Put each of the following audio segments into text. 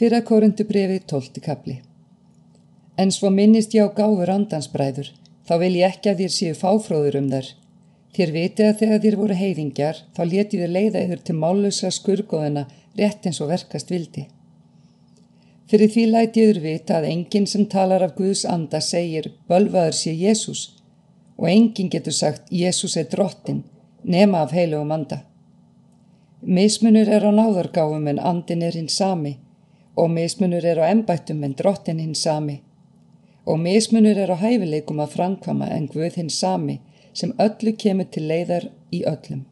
Fyrra korundu brefi tólti kapli. En svo minnist ég á gáfur andansbræður, þá vil ég ekki að þér séu fáfróður um þær. Þér vitið að þegar þér voru heiðingjar, þá letið þér leiða yfir til málusra skurgoðina rétt eins og verkast vildi. Fyrir því læti yfir vita að enginn sem talar af Guðs anda segir bölvaður sé Jésús og enginn getur sagt Jésús er drottin nema af heilugum anda. Mismunur er á náðargáfum en andin er hins sami og mismunur er á embættum en drottin hins sami og mismunur er á hæfileikum að framkvama en Guð hins sami sem öllu kemur til leiðar í öllum.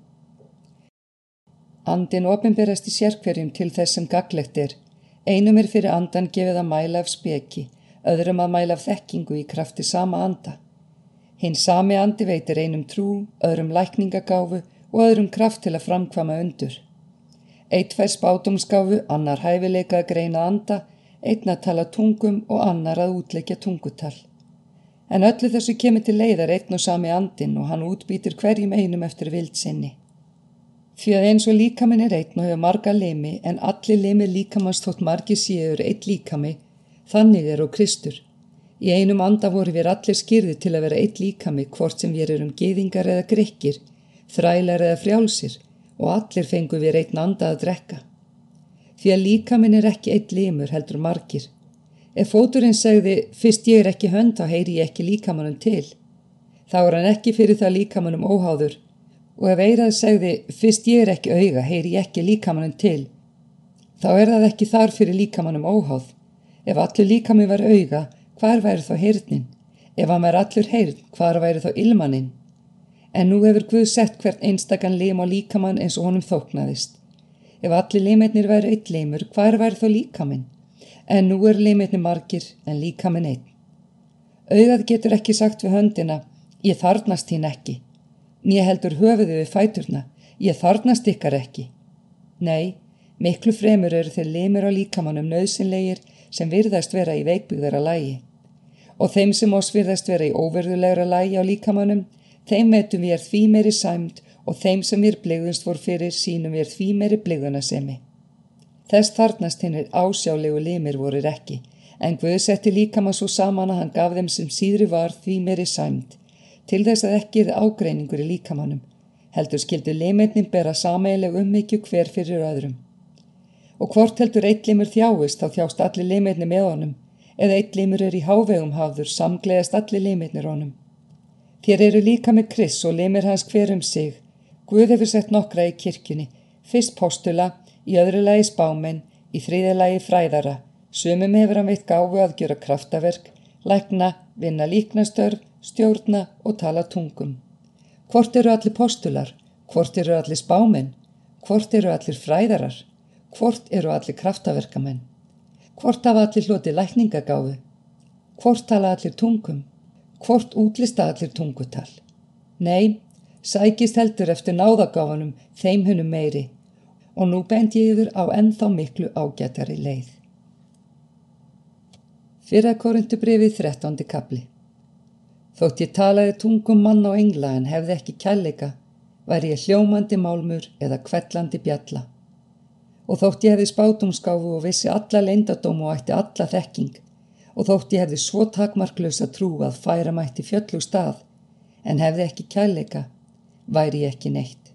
Andin ofinberast í sérkverjum til þess sem gaglegt er. Einum er fyrir andan gefið að mæla af speki, öðrum að mæla af þekkingu í krafti sama anda. Hinn sami andi veitir einum trú, öðrum lækningagáfu og öðrum kraft til að framkvama undur. Eitt fær spátumsgáfu, annar hæfileika að greina anda, einn að tala tungum og annar að útleikja tungutal. En öllu þessu kemur til leiðar einn og sami andin og hann útbýtir hverjum einum eftir vild sinni. Því að eins og líkaminn er einn og hefur marga limi en allir limi líkamans þótt margi séur eitt líkami, þannig er og Kristur. Í einum anda voru við allir skýrði til að vera eitt líkami hvort sem við erum geðingar eða grekkir, þrælar eða frjálsir og allir fengu við einn anda að drekka. Því að líkaminn er ekki eitt limur heldur margir. Ef fóturinn segði fyrst ég er ekki hönd þá heyri ég ekki líkamannum til. Þá er hann ekki fyrir það líkamannum óháður og ef eirað segði fyrst ég er ekki auga heyri ég ekki líkamannum til. Þá er það ekki þar fyrir líkamannum óháð. Ef allur líkami var auga, hvar væri þá heyrnin? Ef hann væri allur heyrn, hvar væri þá ilmaninn? En nú hefur Guð sett hvert einstakann lim á líkamann eins og honum þóknaðist. Ef allir limitnir væri eitt limur, hvar væri þá líkaminn? En nú er limitni margir en líkaminn einn. Auðað getur ekki sagt við höndina, ég þarnast hín ekki. Nýja heldur höfuðu við fæturna, ég þarnast ykkar ekki. Nei, miklu fremur eru þeir limur á líkamannum nöðsynlegir sem virðast vera í veikbyggðara lægi. Og þeim sem ós virðast vera í óverðulegra lægi á líkamannum, þeim metum við er því meiri sæmt og þeim sem við blegðumst voru fyrir sínum við því meiri blegðunasemi. Þess þarnast hinnir ásjálegu limir voru ekki, en Guð setti líkama svo saman að hann gaf þeim sem síðri var því meiri sæmt, til þess að ekki er ágreiningur í líkamannum, heldur skildu limitnin bera sameileg ummyggju hver fyrir öðrum. Og hvort heldur eitt limur þjáist þá þjást allir limitni með honum, eða eitt limur er í hávegum hafður samgleðast allir limitnir honum. Þér eru líka með Kris og limir hans hver um sig, Guð hefur sett nokkra í kirkjunni, fyrst postula, í öðru lagi spámen, í þriðja lagi fræðara, sumum hefur hann veitt gáfu að gera kraftaverk, lækna, vinna líknastörf, stjórna og tala tungum. Hvort eru allir postular? Hvort eru allir spámen? Hvort eru allir fræðarar? Hvort eru allir kraftaverkamenn? Hvort hafa allir hloti lækningagáfu? Hvort tala allir tungum? Hvort útlista allir tungutal? Nei, sækist heldur eftir náðagáfanum þeim hunum meiri og nú bend ég yfir á ennþá miklu ágætari leið. Fyrra korindu brefið 13. kapli Þótt ég talaði tungum mann á engla en hefði ekki kjallega, væri ég hljómandi málmur eða kvellandi bjalla. Og þótt ég hefði spátumskáfu og vissi alla leindadóm og ætti alla þekking, og þótt ég hefði svo takmarklösa trú að færa mætti fjöllu stað, en hefði ekki kjallega, væri ég ekki neitt.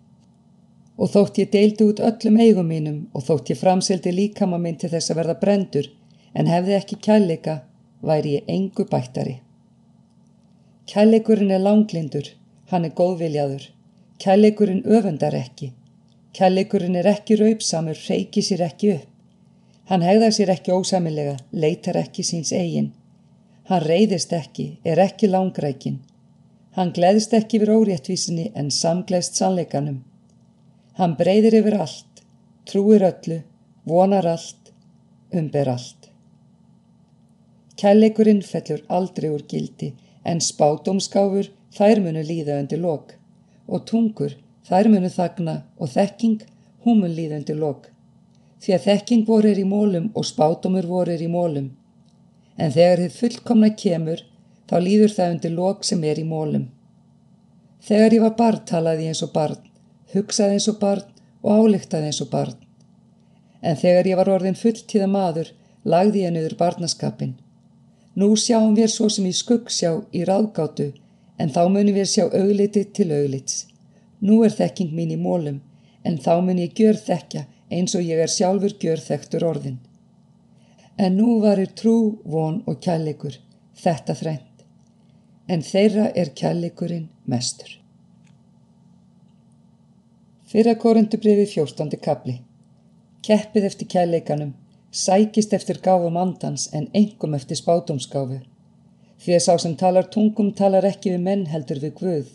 Og þótt ég deildi út öllum eigum mínum og þótt ég framseldi líkama minn til þess að verða brendur en hefði ekki kærleika, væri ég engu bættari. Kærleikurinn er langlindur, hann er góðviljaður. Kærleikurinn öfundar ekki. Kærleikurinn er ekki raupsamur, reiki sér ekki upp. Hann hegða sér ekki ósamilega, leitar ekki síns eigin. Hann reyðist ekki, er ekki langrækin. Hann gleðist ekki yfir óréttvísinni en samgleðst sannleikanum. Hann breyðir yfir allt, trúir öllu, vonar allt, umber allt. Kærleikurinn fellur aldrei úr gildi en spátumskáfur þær munu líða undir lok og tungur þær munu þagna og þekking hún mun líða undir lok. Því að þekking voru er í mólum og spátumur voru er í mólum. En þegar þið fullkomna kemur þá líður það undir lok sem er í mólum. Þegar ég var barn talaði eins og barn, hugsaði eins og barn og álíktaði eins og barn. En þegar ég var orðin fulltíða maður lagði ég niður barnaskapin. Nú sjáum við svo sem í skuggsjá í ráðgátu, en þá munum við sjá augliti til auglits. Nú er þekking mín í mólum, en þá mun ég gjör þekja eins og ég er sjálfur gjör þektur orðin. En nú varir trú, von og kjallegur, þetta þrend, en þeirra er kjallegurinn mestur. Fyrra korundubriði fjórstandi kapli. Keppið eftir kjalleganum, sækist eftir gáfum andans en engum eftir spátumsgáfu. Því að sá sem talar tungum talar ekki við menn heldur við Guð.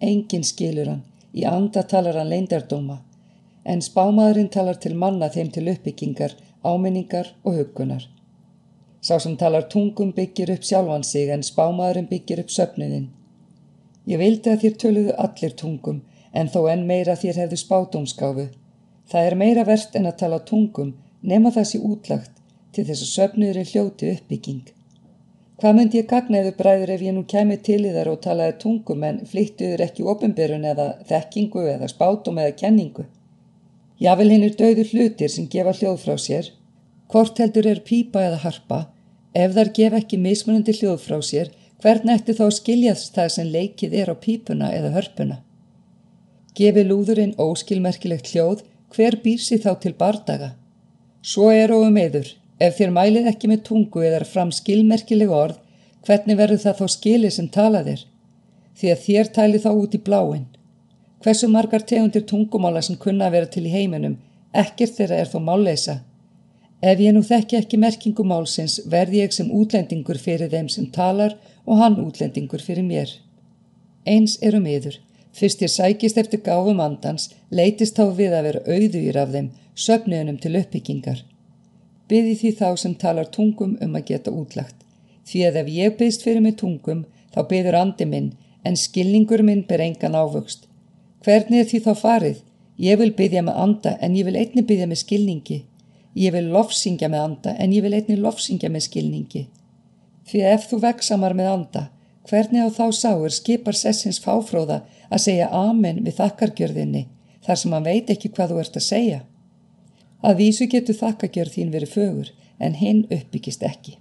Engin skilur hann, í anda talar hann leindardóma, en spámaðurinn talar til manna þeim til uppbyggingar, áminningar og hugunar. Sá sem talar tungum byggir upp sjálfan sig en spámaðurinn byggir upp söfniðinn. Ég vildi að þér töluðu allir tungum, en þó enn meira þér hefðu spátumskáfu. Það er meira verst en að tala tungum nema það sé útlagt til þess að söfnuður er hljóti uppbygging. Hvað myndi ég gagna eða bræður ef ég nú kemi til í þar og talaði tungum en flyttuður ekki ofinbyrjun eða þekkingu eða spátum eða kenningu? Jável hinn er döður hlutir sem gefa hljóð frá sér. Hvort heldur er pípa eða harpa? Ef þar gef ekki mismunandi hljóð frá sér, hvern ætti þá skiljast það sem leikið er á pípuna eða hörpuna? Gefi lúðurinn óskilmerkilegt hljóð, hver býr sér þá til bardaga? Svo er og um eður, ef þér mælið ekki með tungu eða fram skilmerkileg orð, hvernig verður það þá skilið sem talaðir? Því að þér tæli þá út í bláinn. Hversu margar tegundir tungumála sem kunna að vera til í heiminum, ekkert þeirra er þó málleisa. Ef ég nú þekki ekki merkingu málsins, verði ég sem útlendingur fyrir þeim sem talar og hann útlendingur fyrir mér. Eins er um yður. Fyrst ég sækist eftir gáfum andans, leytist þá við að vera auðvír af þeim, söfniðunum til uppbyggingar. Byði því þá sem talar tungum um að geta útlagt. Því að ef ég byðst fyrir mig tungum, þá byður andi minn, en skilningur minn ber engan ávöxt. Hvernig er því þá farið? Ég vil byðja með anda, en ég vil einni byðja með skilningi. Ég vil lofsingja með anda, en ég vil einni lofsingja með skilningi. Því ef þú veksamar með anda, hvernig á þá sáur skipar sessins fáfróða að segja amen við þakkargjörðinni þar sem hann veit ekki hvað þú ert að segja. Að vísu getur þakkargjörð þín verið fögur en hinn uppbyggist ekki.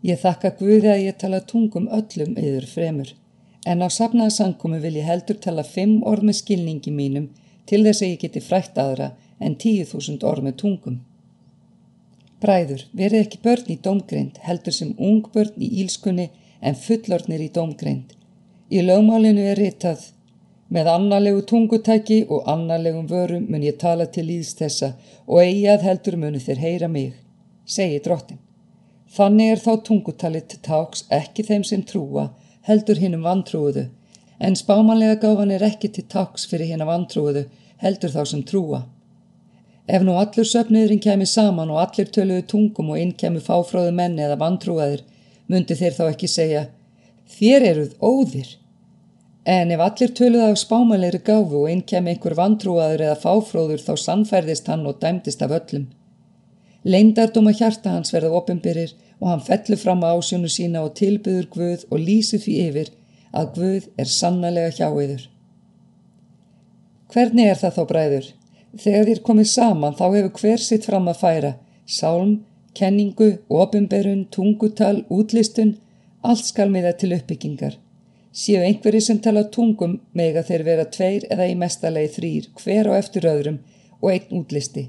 Ég þakka Guði að ég tala tungum öllum yfir fremur en á safnaða sankomi vil ég heldur tala fimm orð með skilningi mínum til þess að ég geti frætt aðra en tíu þúsund orð með tungum. Bræður, verið ekki börn í domgreind heldur sem ung börn í ílskunni en fullornir í domgreind Í lögmálinu er ritað Með annarlegu tungutæki og annarlegum vörum mun ég tala til íðs þessa og eigi að heldur munu þeir heyra mig, segi drottin. Þannig er þá tungutalið til táks ekki þeim sem trúa, heldur hinnum vantrúuðu, en spámanlega gáfan er ekki til táks fyrir hinn að vantrúuðu, heldur þá sem trúa. Ef nú allur söfniðurinn kemi saman og allir töluðu tungum og inn kemi fáfráðu menni eða vantrúaðir, myndi þeir þá ekki segja Þér eruð óðir. En ef allir töluða á spámanleiri gáfu og einn kem einhver vantrúaður eða fáfróður þá sannfærðist hann og dæmdist af öllum. Leindardóma hjarta hans verða ofinbyrir og hann fellur fram á ásjónu sína og tilbyður Guð og lýsir því yfir að Guð er sannlega hjá yður. Hvernig er það þá bræður? Þegar þér komið saman þá hefur hver sitt fram að færa, sálm, kenningu, ofinberun, tungutal, útlistun, Allt skal miða til uppbyggingar. Séu einhverju sem tala tungum mega þeir vera tveir eða í mestalagi þrýr, hver á eftir öðrum og einn útlisti.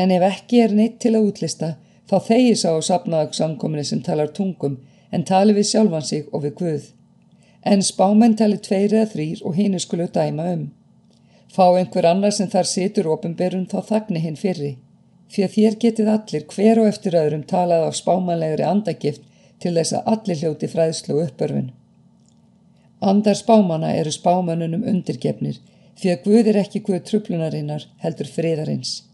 En ef ekki er neitt til að útlista, þá þegi sá á sapnaðagsamkominu sem talar tungum en tali við sjálfan sig og við Guð. En spámenn tali tveir eða þrýr og hinn skulu dæma um. Fá einhver annar sem þar situr ofinberun þá þagni hinn fyrri. Fyrir þér getið allir hver og eftir öðrum talað á spámanlegri andagift til þess að allir hljóti fræðslu uppörfun. Andar spámana eru spámanunum undirgefnir því að Guð er ekki Guð trublunarinnar heldur friðarins.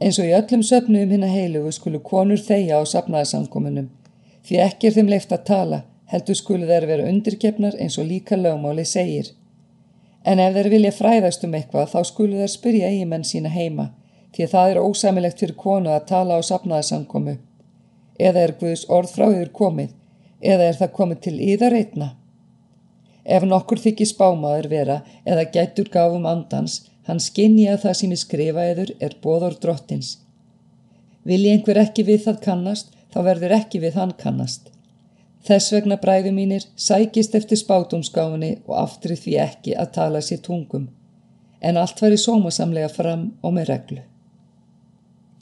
Eins og í öllum söpnum hinn að heilugu skulu konur þeia á sapnaðarsamkominum því ekki er þeim leift að tala heldur skulu þeir vera undirgefnar eins og líka lögmáli segir. En ef þeir vilja fræðast um eitthvað þá skulu þeir spyrja eigimenn sína heima því að það er ósamilegt fyrir konu að tala á sapnaðarsamkomu eða er Guðs orð frá yfir komið, eða er það komið til yðar einna. Ef nokkur þykir spámaður vera eða gætur gafum andans, hann skinni að það sem ég skrifa yður er bóður drottins. Vilji einhver ekki við það kannast, þá verður ekki við hann kannast. Þess vegna bræðu mínir sækist eftir spátumskáfinni og aftri því ekki að tala sér tungum. En allt var í sómasamlega fram og með reglu.